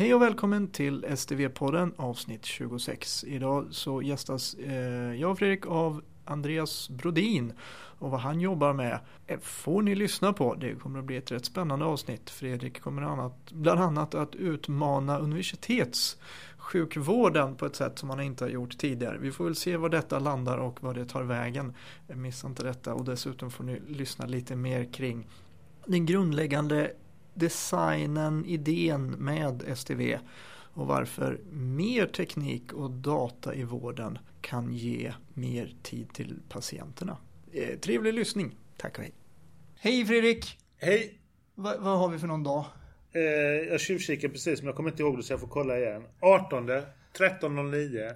Hej och välkommen till STV-podden avsnitt 26. Idag så gästas eh, jag och Fredrik av Andreas Brodin och vad han jobbar med eh, får ni lyssna på. Det kommer att bli ett rätt spännande avsnitt. Fredrik kommer annat, bland annat att utmana universitetssjukvården på ett sätt som han inte har gjort tidigare. Vi får väl se var detta landar och vad det tar vägen. Eh, missa inte detta och dessutom får ni lyssna lite mer kring den grundläggande designen, idén med STV och varför mer teknik och data i vården kan ge mer tid till patienterna. Eh, trevlig lyssning. Tack och hej. Hej Fredrik! Hej! Va, vad har vi för någon dag? Eh, jag tjuvkikar precis men jag kommer inte ihåg det så jag får kolla igen. 18 13.09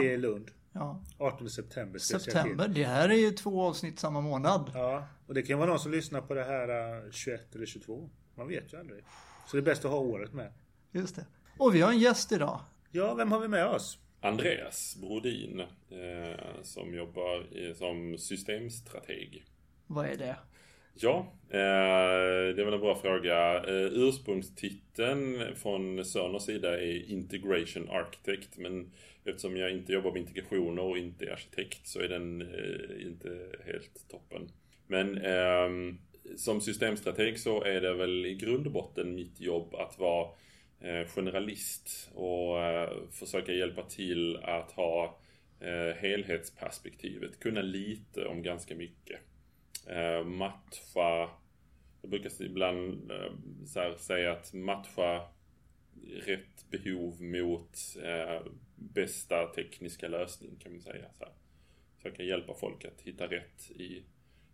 Vi är i Lund. Ja. 18 september September, det här är ju två avsnitt samma månad. Ja, och det kan vara någon som lyssnar på det här 21 eh, eller 22. Man vet ju aldrig. Så det är bäst att ha året med. Just det. Och vi har en gäst idag. Ja, vem har vi med oss? Andreas Brodin eh, som jobbar i, som systemstrateg. Vad är det? Ja, eh, det är väl en bra fråga. Eh, ursprungstiteln från Sörners sida är Integration Architect men eftersom jag inte jobbar med integrationer och inte är arkitekt så är den eh, inte helt toppen. Men ehm, som systemstrateg så är det väl i grund och botten mitt jobb att vara eh, generalist och eh, försöka hjälpa till att ha eh, helhetsperspektivet, kunna lite om ganska mycket. Matcha, jag brukar ibland säga att matcha rätt behov mot bästa tekniska lösning kan man säga. Så här. Försöka hjälpa folk att hitta rätt i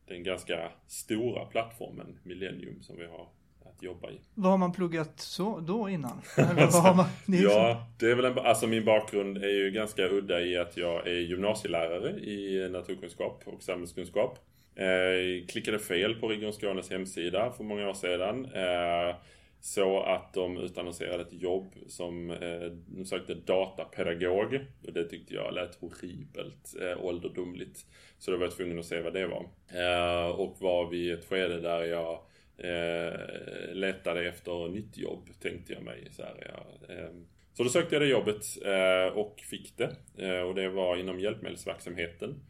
den ganska stora plattformen Millennium som vi har att jobba i. Vad har man pluggat så då innan? alltså, man, det ja, det är väl en, alltså min bakgrund är ju ganska udda i att jag är gymnasielärare i naturkunskap och samhällskunskap. Eh, klickade fel på Region Skånes hemsida för många år sedan. Eh, så att de utannonserade ett jobb som eh, de sökte datapedagog. Och det tyckte jag lät horribelt eh, ålderdomligt. Så då var jag tvungen att se vad det var. Eh, och var vid ett skede där jag eh, letade efter nytt jobb, tänkte jag mig. Så, här, ja, eh, så då sökte jag det jobbet eh, och fick det. Eh, och det var inom hjälpmedelsverksamheten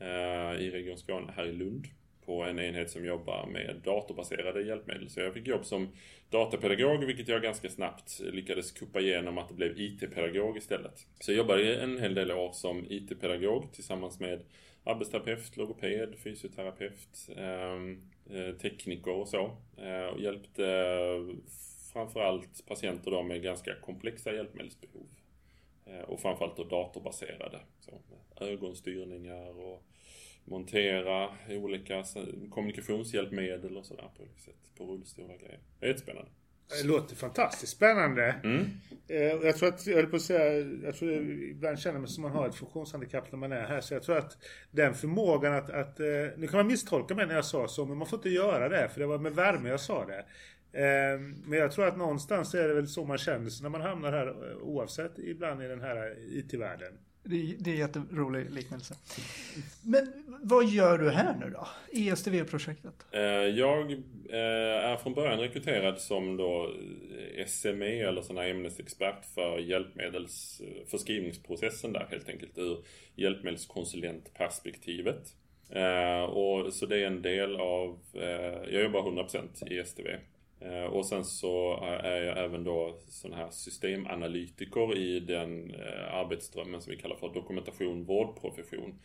eh, i Region Skåne här i Lund på en enhet som jobbar med datorbaserade hjälpmedel. Så jag fick jobb som datapedagog, vilket jag ganska snabbt lyckades kuppa igenom att det blev IT-pedagog istället. Så jag jobbade en hel del år som IT-pedagog tillsammans med arbetsterapeut, logoped, fysioterapeut, ehm, eh, tekniker och så. Eh, och hjälpte eh, framförallt patienter då med ganska komplexa hjälpmedelsbehov. Eh, och framförallt då datorbaserade. Så, ögonstyrningar och montera olika kommunikationshjälpmedel och sådär på olika sätt. På rullstolar och grejer. Det är jättespännande. Det låter fantastiskt spännande. Mm. Eh, jag tror att, jag höll på att säga, jag tror ibland känner mig som man har ett funktionshandikapp när man är här. Så jag tror att den förmågan att, att eh, nu kan man misstolka mig när jag sa så, men man får inte göra det. För det var med värme jag sa det. Eh, men jag tror att någonstans är det väl så man känner sig när man hamnar här oavsett ibland i den här IT-världen. Det, det är jätterolig liknelse. Men vad gör du här nu då? ESTV-projektet? Eh, jag eh, är från början rekryterad som då eh, SME eller sån här ämnesexpert för hjälpmedelsförskrivningsprocessen där helt enkelt ur hjälpmedelskonsulentperspektivet. Och så det är en del av, jag jobbar 100% i STV Eh, och sen så eh, är jag även då sån här systemanalytiker i den eh, arbetsströmmen som vi kallar för dokumentation vårdprofession.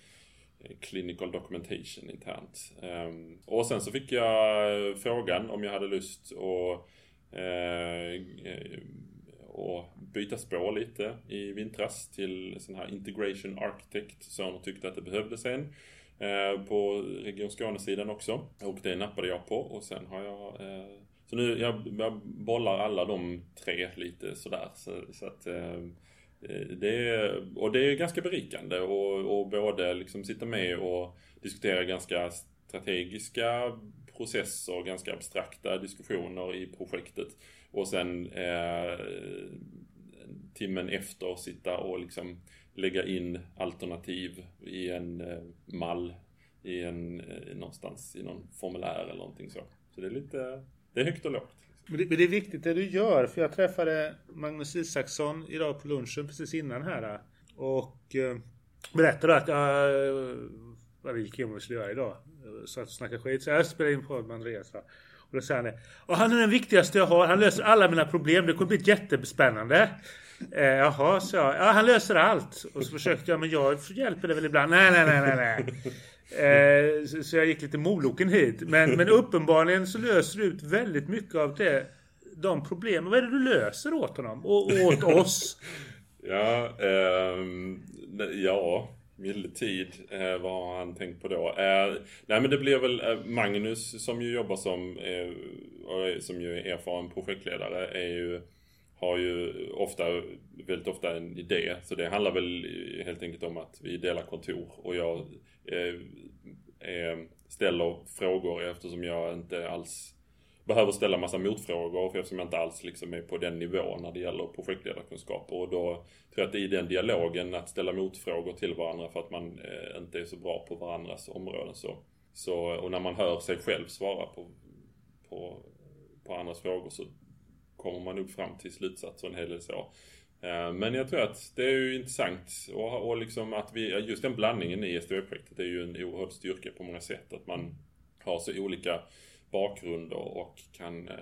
Clinical documentation internt. Ehm, och sen så fick jag frågan om jag hade lust att och byta spår lite i vintras till sån här integration architect. som tyckte att det behövdes en på Region Skåne-sidan också. Och det nappade jag på och sen har jag så nu, jag, jag bollar alla de tre lite sådär. Så, så att, eh, eh, det är, och det är ganska berikande och, och både liksom sitta med och diskutera ganska strategiska processer, ganska abstrakta diskussioner i projektet. Och sen eh, timmen efter sitta och liksom lägga in alternativ i en eh, mall i en, eh, någonstans i någon formulär eller någonting så. Så det är lite det är högt och lågt. Men det, men det, är viktigt det du gör, för jag träffade Magnus Isaksson idag på lunchen precis innan här. Och eh, berättade att jag vad vi gick igenom och skulle göra idag. Så att snacka skit. Så jag spelade in på med Andreas. Va? Och då säger han och han är den viktigaste jag har. Han löser alla mina problem. Det kommer bli jättespännande. Eh, jaha, så jag. Ja, han löser allt. Och så försökte jag, men jag hjälper det väl ibland. Nej, nej, nej, nej, nej. Eh, så, så, jag gick lite moloken hit. Men, men uppenbarligen så löser du ut väldigt mycket av det. De problemen. Vad är det du löser åt honom? Och, och åt oss? ja, eh, ja Medeltid, eh, vad har han tänkt på då? Eh, nej men det blir väl eh, Magnus som ju jobbar som, eh, som ju är erfaren projektledare, är ju, har ju ofta, väldigt ofta en idé. Så det handlar väl helt enkelt om att vi delar kontor och jag eh, eh, ställer frågor eftersom jag inte alls behöver ställa massa motfrågor för eftersom jag inte alls liksom är på den nivån när det gäller projektledarkunskaper. Och då tror jag att i den dialogen att ställa motfrågor till varandra för att man eh, inte är så bra på varandras områden så, så och när man hör sig själv svara på, på, på andras frågor så kommer man upp fram till slutsatser en hel del så. Eh, men jag tror att det är ju intressant och, och liksom att vi, just den blandningen i SDV-projektet är ju en oerhörd styrka på många sätt. Att man har så olika bakgrunder och kan eh,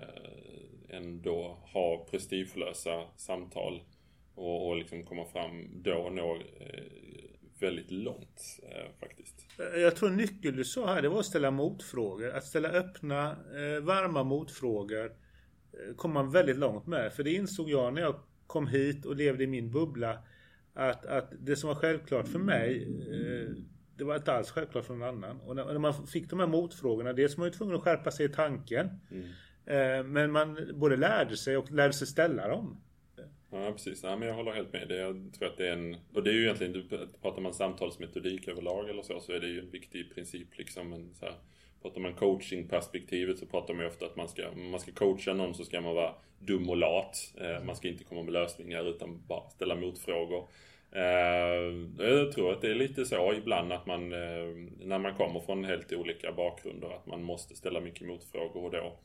ändå ha prestigelösa samtal och, och liksom komma fram då och nå eh, väldigt långt faktiskt. Jag tror nyckeln du sa här, det var att ställa motfrågor. Att ställa öppna, varma motfrågor kom man väldigt långt med. För det insåg jag när jag kom hit och levde i min bubbla. Att, att det som var självklart för mig det var inte alls självklart för någon annan. Och när, man fick de här motfrågorna, dels var man ju tvungen att skärpa sig i tanken. Mm. Eh, men man både lärde sig och lärde sig ställa dem. Ja precis, ja, men jag håller helt med. Det, jag tror att det är en, och det är ju egentligen, pratar man samtalsmetodik överlag eller så, så är det ju en viktig princip liksom. En, så här, pratar man coachingperspektivet så pratar man ju ofta att man ska, man ska coacha någon så ska man vara dum och lat. Eh, man ska inte komma med lösningar utan bara ställa motfrågor. Eh, jag tror att det är lite så ibland att man, eh, när man kommer från helt olika bakgrunder, att man måste ställa mycket motfrågor och då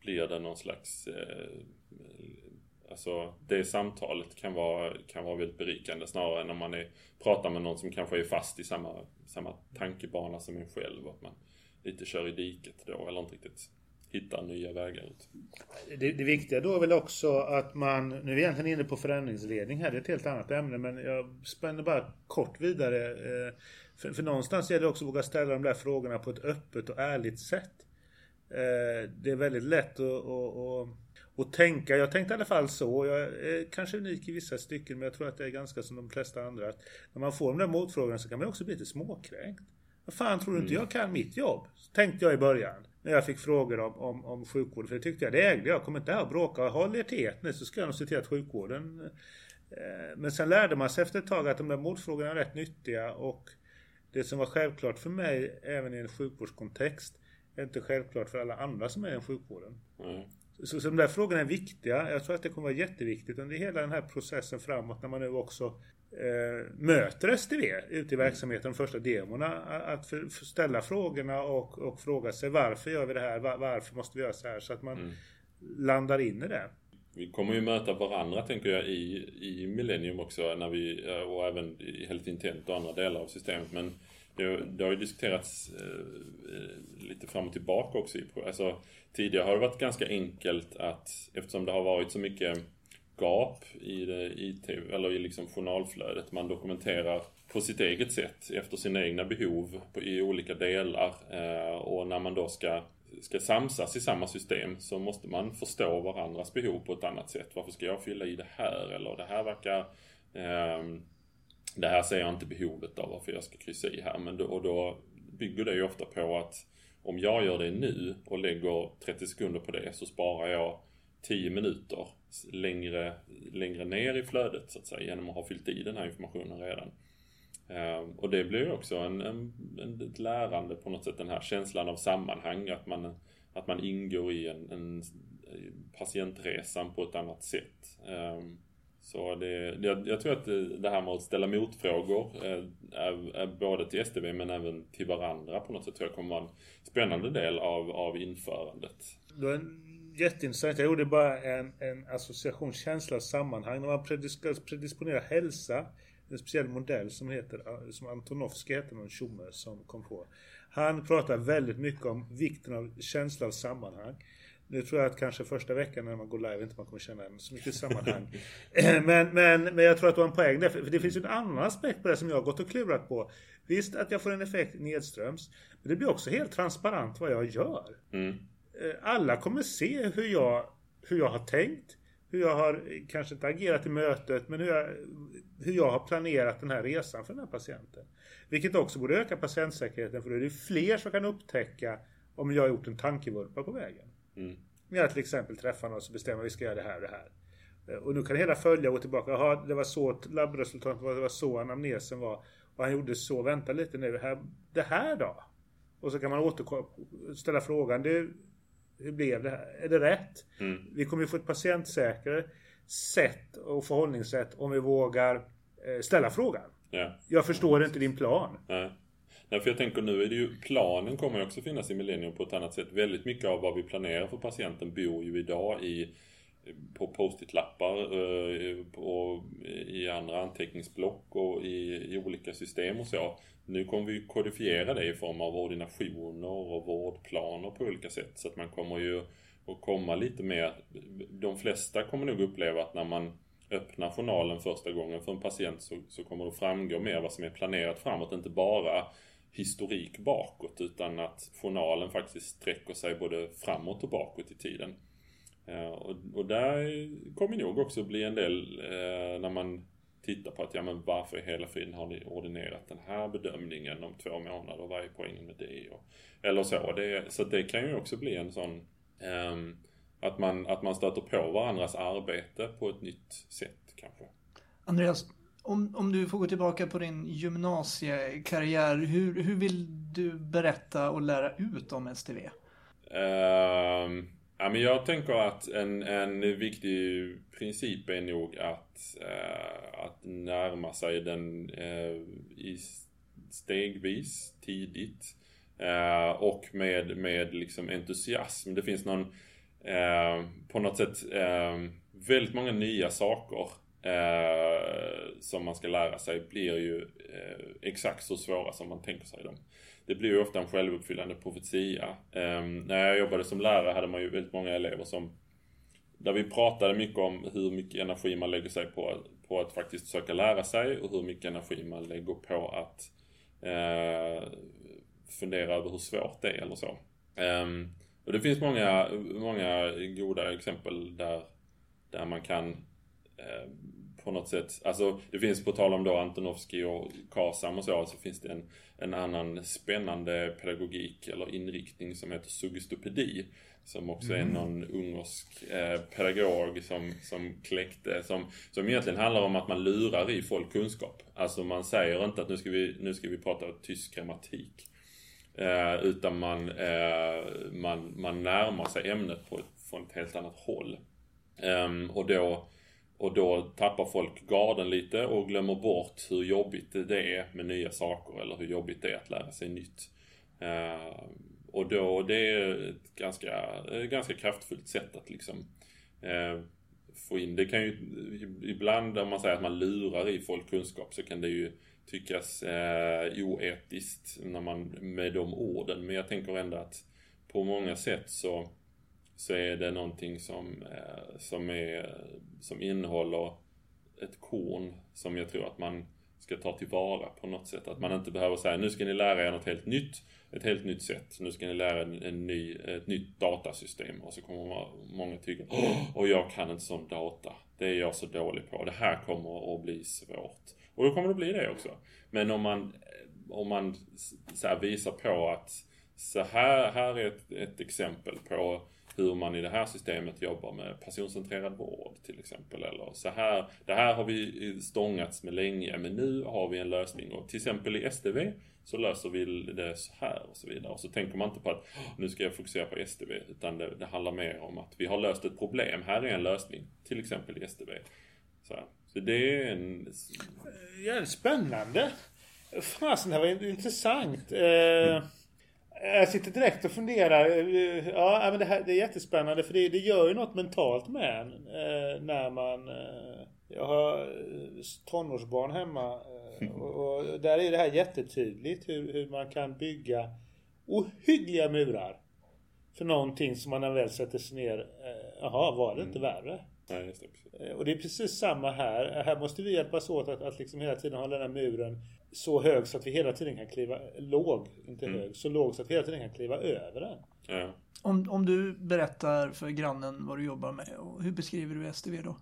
blir det någon slags Alltså det samtalet kan vara, kan vara väldigt berikande snarare än när man är, pratar med någon som kanske är fast i samma, samma tankebana som en själv. Att man lite kör i diket då eller inte riktigt hitta nya vägar ut. Det, det, viktiga då är väl också att man, nu är vi egentligen inne på förändringsledning här, det är ett helt annat ämne, men jag spänner bara kort vidare. Eh, för, för någonstans gäller det också att våga ställa de där frågorna på ett öppet och ärligt sätt. Eh, det är väldigt lätt att, att, att, att tänka, jag tänkte i alla fall så, jag är kanske unik i vissa stycken, men jag tror att det är ganska som de flesta andra. Att när man får de där motfrågorna så kan man också bli lite småkränkt. Vad fan tror du inte mm. jag kan mitt jobb? Tänkte jag i början när jag fick frågor om, om, om sjukvård. För det tyckte jag, det ägde jag. Kommer inte här och bråka. Håll er till nu så ska jag nog se till att sjukvården... Eh, men sen lärde man sig efter ett tag att de där mordfrågorna är rätt nyttiga och det som var självklart för mig även i en sjukvårdskontext är inte självklart för alla andra som är i sjukvården. Mm. Så, så de där frågorna är viktiga. Jag tror att det kommer vara jätteviktigt under hela den här processen framåt när man nu också möter STV ute i verksamheten, de första demorna, att för, för ställa frågorna och, och, fråga sig varför gör vi det här? Var, varför måste vi göra så här? Så att man mm. landar in i det. Vi kommer ju möta varandra tänker jag i, i Millennium också när vi, eh, och även i Helt Intent och andra delar av systemet. Men det, det har ju diskuterats eh, lite fram och tillbaka också. Alltså, tidigare har det varit ganska enkelt att eftersom det har varit så mycket gap i det IT, eller i liksom journalflödet. Man dokumenterar på sitt eget sätt efter sina egna behov på, i olika delar. Eh, och när man då ska, ska samsas i samma system så måste man förstå varandras behov på ett annat sätt. Varför ska jag fylla i det här? Eller det här verkar... Eh, det här ser jag inte behovet av varför jag ska kryssa i här. Men då, och då bygger det ju ofta på att om jag gör det nu och lägger 30 sekunder på det så sparar jag 10 minuter längre, längre ner i flödet så att säga genom att ha fyllt i den här informationen redan. Ehm, och det blir ju också en, en, en, ett lärande på något sätt, den här känslan av sammanhang, att man, att man ingår i en, en patientresan på ett annat sätt. Ehm, så det, jag, jag tror att det, det, här med att ställa motfrågor eh, är, är, både till STV men även till varandra på något sätt tror jag kommer vara en spännande del av, av införandet. Du har jätteintressant. Jag gjorde bara en, en association, känsla, sammanhang. När man predisponerar hälsa, en speciell modell som heter, som Antonovsky heter någon tjomme som kom på. Han pratar väldigt mycket om vikten av känsla av sammanhang. Nu tror jag att kanske första veckan när man går live inte man kommer känna så mycket sammanhang. men, men, men jag tror att du har en poäng där. För det finns ju en annan aspekt på det som jag har gått och klurat på. Visst att jag får en effekt nedströms. Men det blir också helt transparent vad jag gör. Mm. Eh, alla kommer se hur jag, hur jag har tänkt. Hur jag har, kanske inte agerat i mötet, men hur jag, hur jag har planerat den här resan för den här patienten. Vilket också borde öka patientsäkerheten, för då är det fler som kan upptäcka om jag har gjort en tankevurpa på vägen. Mm. Jag till exempel träffar någon så bestämmer att vi ska göra det här och det här. Eh, och nu kan hela följa och gå tillbaka. Jaha, det var så labbresultatet var, det var så anamnesen var. Och han gjorde så, vänta lite nu, här, det här då? Och så kan man återkomma, ställa frågan, du, hur blev det här? Är det rätt? Mm. Vi kommer ju få ett patientsäkrare sätt och förhållningssätt om vi vågar eh, ställa frågan. Ja. Jag förstår inte din plan. Ja. Nej, för jag tänker nu är det ju, planen kommer ju också finnas i Millennium på ett annat sätt. Väldigt mycket av vad vi planerar för patienten bor ju idag i på post-it-lappar eh, och i andra anteckningsblock och i, i, olika system och så. Nu kommer vi kodifiera det i form av ordinationer och vårdplaner på olika sätt. Så att man kommer ju att komma lite mer... De flesta kommer nog uppleva att när man öppnar journalen första gången för en patient så, så kommer det framgå mer vad som är planerat framåt. Inte bara historik bakåt utan att journalen faktiskt sträcker sig både framåt och bakåt i tiden. Eh, och, och där kommer nog också bli en del eh, när man tittar på att ja men varför i hela friden har ni ordinerat den här bedömningen om två månader? Vad är poängen med det? Och, eller så. Det, så det kan ju också bli en sån um, att, man, att man stöter på varandras arbete på ett nytt sätt kanske. Andreas, om, om du får gå tillbaka på din gymnasiekarriär, hur, hur vill du berätta och lära ut om STV? Um, ehm, Ja, men jag tänker att en, en viktig princip är nog att, eh, att närma sig den eh, i stegvis, tidigt. Eh, och med, med liksom entusiasm. Det finns någon, eh, på något sätt, eh, väldigt många nya saker eh, som man ska lära sig blir ju eh, exakt så svåra som man tänker sig dem det blir ju ofta en självuppfyllande profetia. Ehm, när jag jobbade som lärare hade man ju väldigt många elever som där vi pratade mycket om hur mycket energi man lägger sig på, på att faktiskt försöka lära sig och hur mycket energi man lägger på att eh, fundera över hur svårt det är eller så. Ehm, och det finns många, många goda exempel där, där man kan eh, på något sätt. Alltså det finns på tal om då Antonovsky och Kasam och så, så finns det en, en annan spännande pedagogik eller inriktning som heter sugistopedi. Som också mm. är någon ungersk eh, pedagog som, som kläckte, som, som egentligen handlar om att man lurar i folk kunskap. Alltså man säger inte att nu ska vi, nu ska vi prata tysk grammatik. Eh, utan man, eh, man, man närmar sig ämnet på ett, från ett helt annat håll. Um, och då och då tappar folk garden lite och glömmer bort hur jobbigt det är med nya saker eller hur jobbigt det är att lära sig nytt. Eh, och då, det är ett ganska, eh, ganska kraftfullt sätt att liksom eh, få in. Det kan ju ibland om man säger att man lurar i folk kunskap så kan det ju tyckas eh, oetiskt när man, med de orden. Men jag tänker ändå att på många sätt så så är det någonting som, eh, som, är, som innehåller ett korn som jag tror att man ska ta tillvara på något sätt. Att man inte behöver säga nu ska ni lära er något helt nytt, ett helt nytt sätt. Nu ska ni lära er en ny, ett nytt datasystem. Och så kommer många tycka och jag kan inte sån data. Det är jag så dålig på. Det här kommer att bli svårt. Och då kommer det bli det också. Men om man, om man så visar på att så här, här är ett, ett exempel på hur man i det här systemet jobbar med personcentrerad vård till exempel. Eller så här, det här har vi stångats med länge men nu har vi en lösning. Och till exempel i STV så löser vi det så här och så vidare. Och så tänker man inte på att nu ska jag fokusera på STV utan det, det handlar mer om att vi har löst ett problem. Här är en lösning. Till exempel i STV. Så, så det är en... Ja, spännande. Fasen, det här var intressant. Eh... Jag sitter direkt och funderar. Ja, men det, här, det är jättespännande för det, det gör ju något mentalt med en eh, när man... Eh, jag har tonårsbarn hemma och, och, där är det här jättetydligt hur, hur man kan bygga ohyggliga murar för någonting som man när väl sätter sig ner. Jaha, var det inte mm. värre? Nej, just det. Och det är precis samma här. Här måste vi hjälpas åt att, att liksom hela tiden hålla den här muren så hög så att vi hela tiden kan kliva, låg, inte mm. hög, så låg så att vi hela tiden kan kliva över den. Ja. Om, om du berättar för grannen vad du jobbar med, hur beskriver du STV då?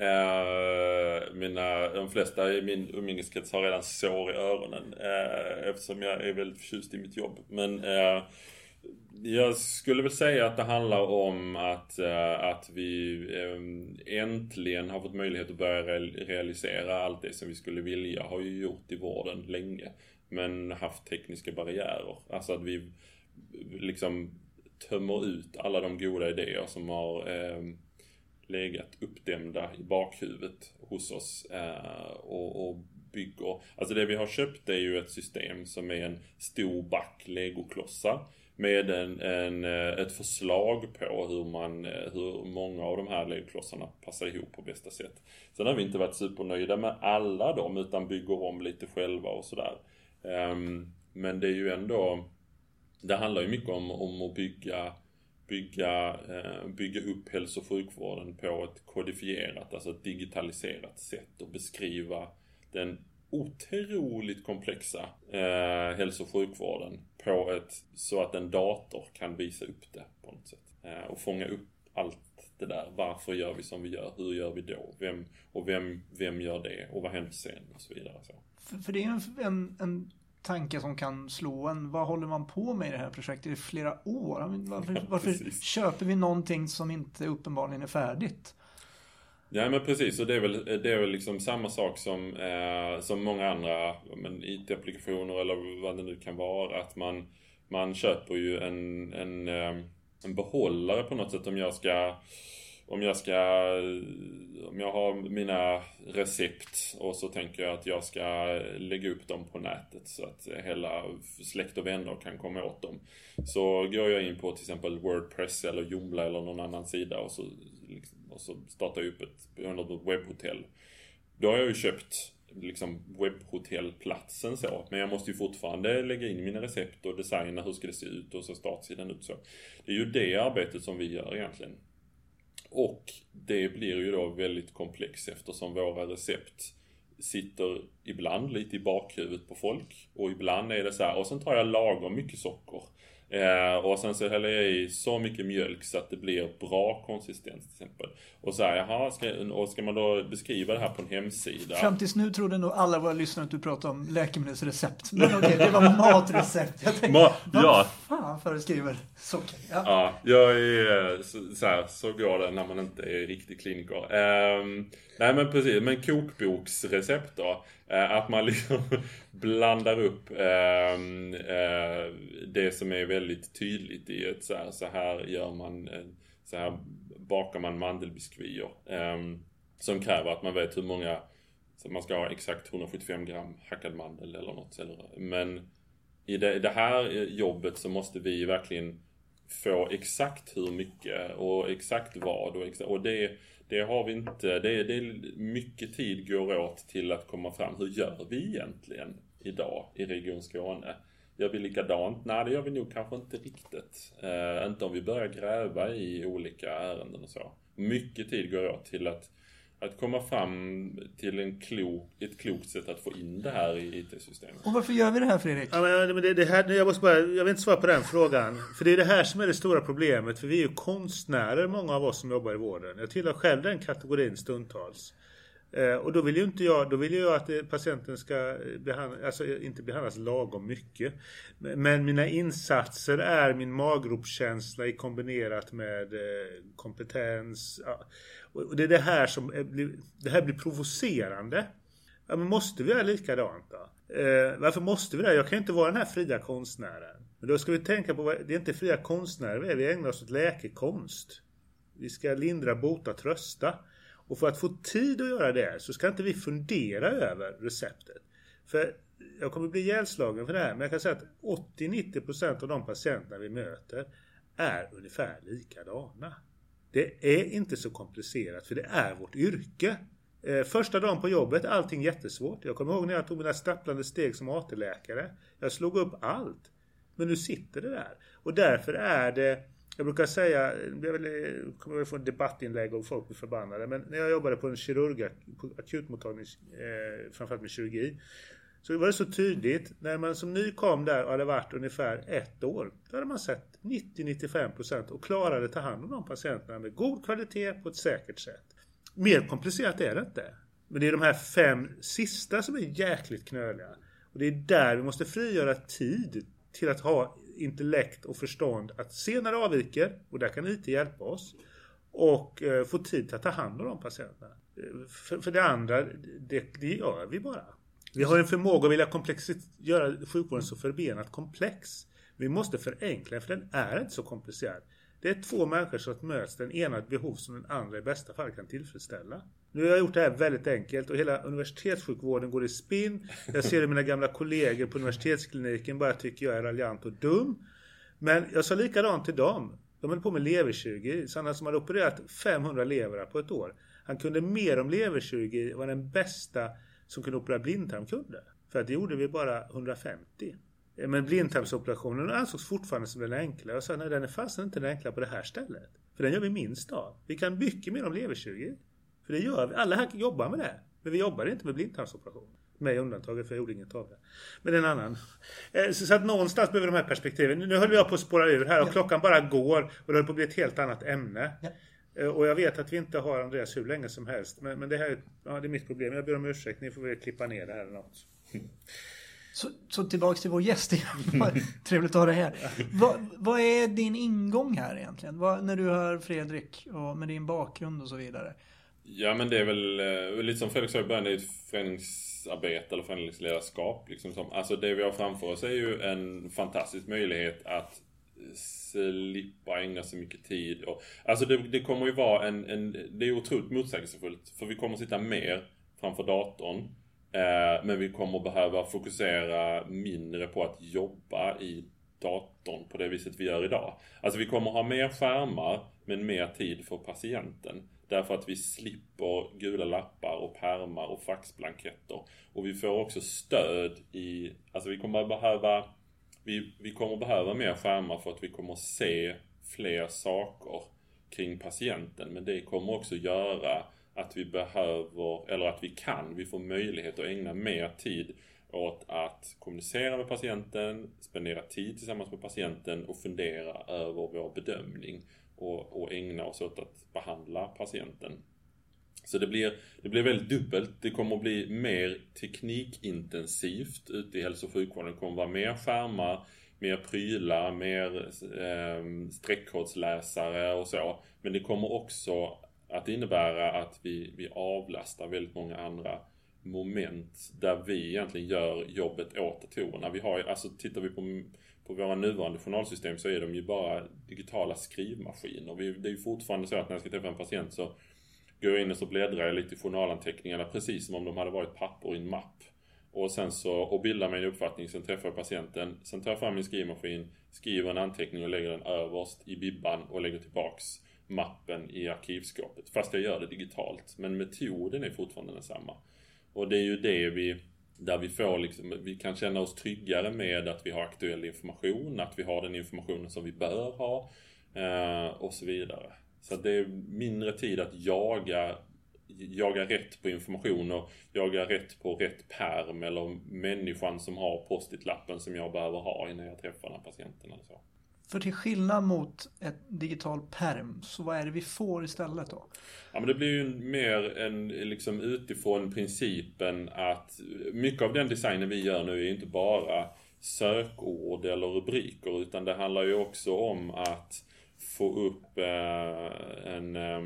Uh, mina, de flesta i min umgängeskrets har redan sår i öronen uh, eftersom jag är väldigt förtjust i mitt jobb. Men uh, jag skulle väl säga att det handlar om att, eh, att vi ehm, äntligen har fått möjlighet att börja realisera allt det som vi skulle vilja. Har ju gjort i vården länge. Men haft tekniska barriärer. Alltså att vi liksom tömmer ut alla de goda idéer som har ehm, legat uppdämda i bakhuvudet hos oss. Eh, och, och bygger. Alltså det vi har köpt är ju ett system som är en stor back legoklossar med en, en, eh, ett förslag på hur, man, eh, hur många av de här ledklossarna passar ihop på bästa sätt. Sen har vi inte varit supernöjda med alla dem utan bygger om lite själva och sådär. Ehm, men det är ju ändå, det handlar ju mycket om, om att bygga bygga, eh, bygga upp hälso och sjukvården på ett kodifierat, alltså ett digitaliserat sätt och beskriva den otroligt komplexa eh, hälso och sjukvården på ett, så att en dator kan visa upp det på något sätt. Eh, och fånga upp allt det där. Varför gör vi som vi gör? Hur gör vi då? Vem, och vem, vem gör det? Och vad händer sen? Och så vidare. Så. För, för det är en, en, en tanke som kan slå en. Vad håller man på med i det här projektet i flera år? Varför, varför köper vi någonting som inte uppenbarligen är färdigt? Ja men precis, och det är väl, det är väl liksom samma sak som, eh, som många andra IT-applikationer eller vad det nu kan vara. Att man, man köper ju en, en, eh, en behållare på något sätt om jag ska om jag ska, om jag har mina recept och så tänker jag att jag ska lägga upp dem på nätet så att hela släkt och vänner kan komma åt dem. Så går jag in på till exempel Wordpress eller Joomla eller någon annan sida och så liksom och så startar jag upp ett, ett webbhotell. Då har jag ju köpt liksom webbhotellplatsen så. Men jag måste ju fortfarande lägga in mina recept och designa hur ska det se ut och så startsidan ut så. Det är ju det arbetet som vi gör egentligen. Och det blir ju då väldigt komplext eftersom våra recept sitter ibland lite i bakhuvudet på folk och ibland är det så här, och sen tar jag lagom mycket socker. Eh, och sen så häller jag i så mycket mjölk så att det blir bra konsistens till exempel. Och så här, jaha, ska, och ska man då beskriva det här på en hemsida? Fram tills nu trodde nog alla våra lyssnare att du pratade om läkemedelsrecept. Men okej, det var matrecept. Jag tänkte, Ma vad ja. fan föreskriver socker? Ja. ja, jag är så, så, här, så går det när man inte är riktig kliniker. Eh, nej men precis, men kokboksrecept då. Eh, att man liksom blandar upp ehm, eh, det som är väldigt tydligt i ett så här, så här gör man, eh, så här bakar man mandelbiskvier. Ehm, som kräver att man vet hur många, så man ska ha exakt 175 gram hackad mandel eller något. Men i det, det här jobbet så måste vi verkligen få exakt hur mycket och exakt vad och, exakt, och det det har vi inte. Det, det är mycket tid går åt till att komma fram. Hur gör vi egentligen idag i Region Skåne? Gör vi likadant? Nej, det gör vi nog kanske inte riktigt. Eh, inte om vi börjar gräva i olika ärenden och så. Mycket tid går åt till att att komma fram till en klok, ett klokt sätt att få in det här i IT-systemet. Och varför gör vi det här Fredrik? Ja, men det, det här, jag, måste bara, jag vill inte svara på den frågan. För det är det här som är det stora problemet. För vi är ju konstnärer, många av oss som jobbar i vården. Jag tillhör själv den kategorin stundtals. Eh, och då vill ju inte jag, då vill jag att eh, patienten ska eh, behandla, alltså inte behandlas lagom mycket. Men mina insatser är min maggropskänsla i kombinerat med kompetens. Och det är det här som är, det här blir provocerande. Ja, men måste vi göra likadant då? Eh, varför måste vi det? Jag kan ju inte vara den här fria konstnären. Men då ska vi tänka på, det är inte fria konstnärer vi är, vi ägnar oss åt läkekonst. Vi ska lindra, bota, trösta. Och för att få tid att göra det så ska inte vi fundera över receptet. För jag kommer bli ihjälslagen för det här, men jag kan säga att 80-90% av de patienterna vi möter är ungefär likadana. Det är inte så komplicerat för det är vårt yrke. Eh, första dagen på jobbet, allting jättesvårt. Jag kommer ihåg när jag tog mina stapplande steg som AT-läkare. Jag slog upp allt. Men nu sitter det där. Och därför är det jag brukar säga, jag eh, kommer väl få en debattinlägg och folk blir förbannade, men när jag jobbade på en kirurg, på akutmottagning, eh, framförallt med kirurgi, så var det så tydligt, när man som ny kom där och hade varit ungefär ett år, då hade man sett 90-95% och klarade att ta hand om de patienterna med god kvalitet på ett säkert sätt. Mer komplicerat är det inte. Men det är de här fem sista som är jäkligt knöliga. Och det är där vi måste frigöra tid till att ha intellekt och förstånd att se när det avviker, och där kan IT hjälpa oss, och eh, få tid att ta hand om de patienterna. För, för det andra, det, det gör vi bara. Vi har en förmåga att vilja göra sjukvården så förbenat komplex. Vi måste förenkla för den är inte så komplicerad. Det är två människor som möts, den ena ett behov som den andra i bästa fall kan tillfredsställa. Nu har jag gjort det här väldigt enkelt och hela universitetssjukvården går i spinn. Jag ser hur mina gamla kollegor på universitetskliniken bara tycker jag är raljant och dum. Men jag sa likadant till dem. De höll på med leverkirurgi. Sanna som hade opererat 500 levrar på ett år. Han kunde mer om leverkirurgi var den bästa som kunde operera blindtarm kunde. För att det gjorde vi bara 150. Eh, men blindtarmsoperationen ansågs fortfarande som den enkla. Jag sa nej den är fasen inte den enkla på det här stället. För den gör vi minst av. Vi kan mycket mer om leverkirurgi. För det gör vi. Alla här jobbar med det. Men vi jobbar inte med blindtarmsoperation. Mig undantaget för jag gjorde inget av det. Men en annan. Eh, så att någonstans behöver de här perspektiven. Nu höll jag på att spåra ur här och ja. klockan bara går. Och det höll på att bli ett helt annat ämne. Ja. Eh, och jag vet att vi inte har Andreas hur länge som helst. Men, men det här ja, det är mitt problem. Jag ber om ursäkt. Ni får väl klippa ner det här eller något. Så, så tillbaks till vår gäst Trevligt att ha dig här. Vad, vad är din ingång här egentligen? Vad, när du hör Fredrik och med din bakgrund och så vidare. Ja men det är väl eh, lite som Fredrik sa i början, det är ett föreningsarbete eller föreningsledarskap. Liksom som, alltså det vi har framför oss är ju en fantastisk möjlighet att slippa ägna så mycket tid. Och, alltså det, det kommer ju vara en, en, det är otroligt motsägelsefullt. För vi kommer sitta mer framför datorn. Eh, men vi kommer behöva fokusera mindre på att jobba i datorn på det viset vi gör idag. Alltså vi kommer ha mer skärmar men mer tid för patienten. Därför att vi slipper gula lappar och pärmar och faxblanketter. Och vi får också stöd i, alltså vi kommer behöva, vi, vi kommer behöva mer skärmar för att vi kommer se fler saker kring patienten. Men det kommer också göra att vi behöver, eller att vi kan, vi får möjlighet att ägna mer tid åt att kommunicera med patienten, spendera tid tillsammans med patienten och fundera över vår bedömning och, och ägna oss åt att behandla patienten. Så det blir, det blir väldigt dubbelt. Det kommer att bli mer teknikintensivt ute i hälso och sjukvården. Det kommer att vara mer skärmar, mer prylar, mer eh, streckkodsläsare och så. Men det kommer också att innebära att vi, vi avlastar väldigt många andra moment där vi egentligen gör jobbet åt datorerna. Vi har ju, alltså tittar vi på på våra nuvarande journalsystem så är de ju bara digitala skrivmaskiner. Vi, det är ju fortfarande så att när jag ska träffa en patient så går jag in och så bläddrar jag lite i journalanteckningarna precis som om de hade varit papper i en mapp. Och sen så, och bildar mig en uppfattning, sen träffar jag patienten. Sen tar jag fram min skrivmaskin, skriver en anteckning och lägger den överst i bibban och lägger tillbaks mappen i arkivskåpet. Fast jag gör det digitalt. Men metoden är fortfarande densamma. Och det är ju det vi där vi får liksom, vi kan känna oss tryggare med att vi har aktuell information, att vi har den informationen som vi bör ha eh, och så vidare. Så det är mindre tid att jaga, jaga rätt på information och jaga rätt på rätt perm eller människan som har post-it-lappen som jag behöver ha innan jag träffar den här patienten eller så. För till skillnad mot ett digital perm, så vad är det vi får istället då? Ja men det blir ju mer en, liksom utifrån principen att mycket av den designen vi gör nu är inte bara sökord eller rubriker utan det handlar ju också om att få upp eh, en, eh,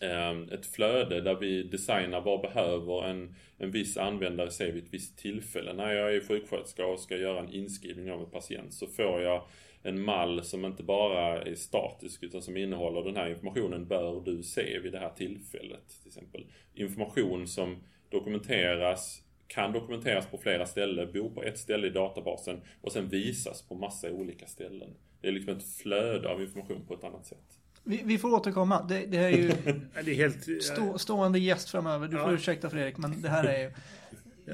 eh, ett flöde där vi designar vad behöver en, en viss användare se vid ett visst tillfälle. När jag är sjuksköterska och ska göra en inskrivning av en patient så får jag en mall som inte bara är statisk utan som innehåller den här informationen bör du se vid det här tillfället. Till exempel information som dokumenteras kan dokumenteras på flera ställen, bor på ett ställe i databasen och sen visas på massa olika ställen. Det är liksom ett flöde av information på ett annat sätt. Vi, vi får återkomma. Det, det är ju det är helt, stå, stående gäst framöver. Du får ursäkta Fredrik, men det här är ju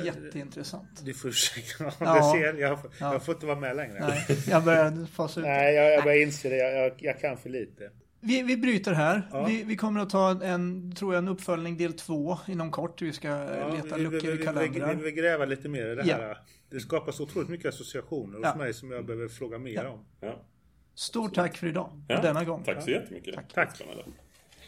jätteintressant. Du får ursäkta. Ja. Ser, jag, jag Ja. får inte vara med längre. Nej, jag börjar fasa ut. Nej, jag, jag börjar inse det. Jag, jag, jag kan för lite. Vi, vi bryter här. Ja. Vi, vi kommer att ta en, tror jag, en uppföljning del två inom kort. Vi ska Ja, leta vi, vi, luckor vi, i vi, kalendrar. vi vill gräva lite mer i det Ja. här. Det skapar så otroligt mycket associationer hos Ja. mig som jag behöver fråga mer Ja. om. Ja. Stort tack för idag. Ja, Denna gång. Tack så jättemycket. Tack. Tack.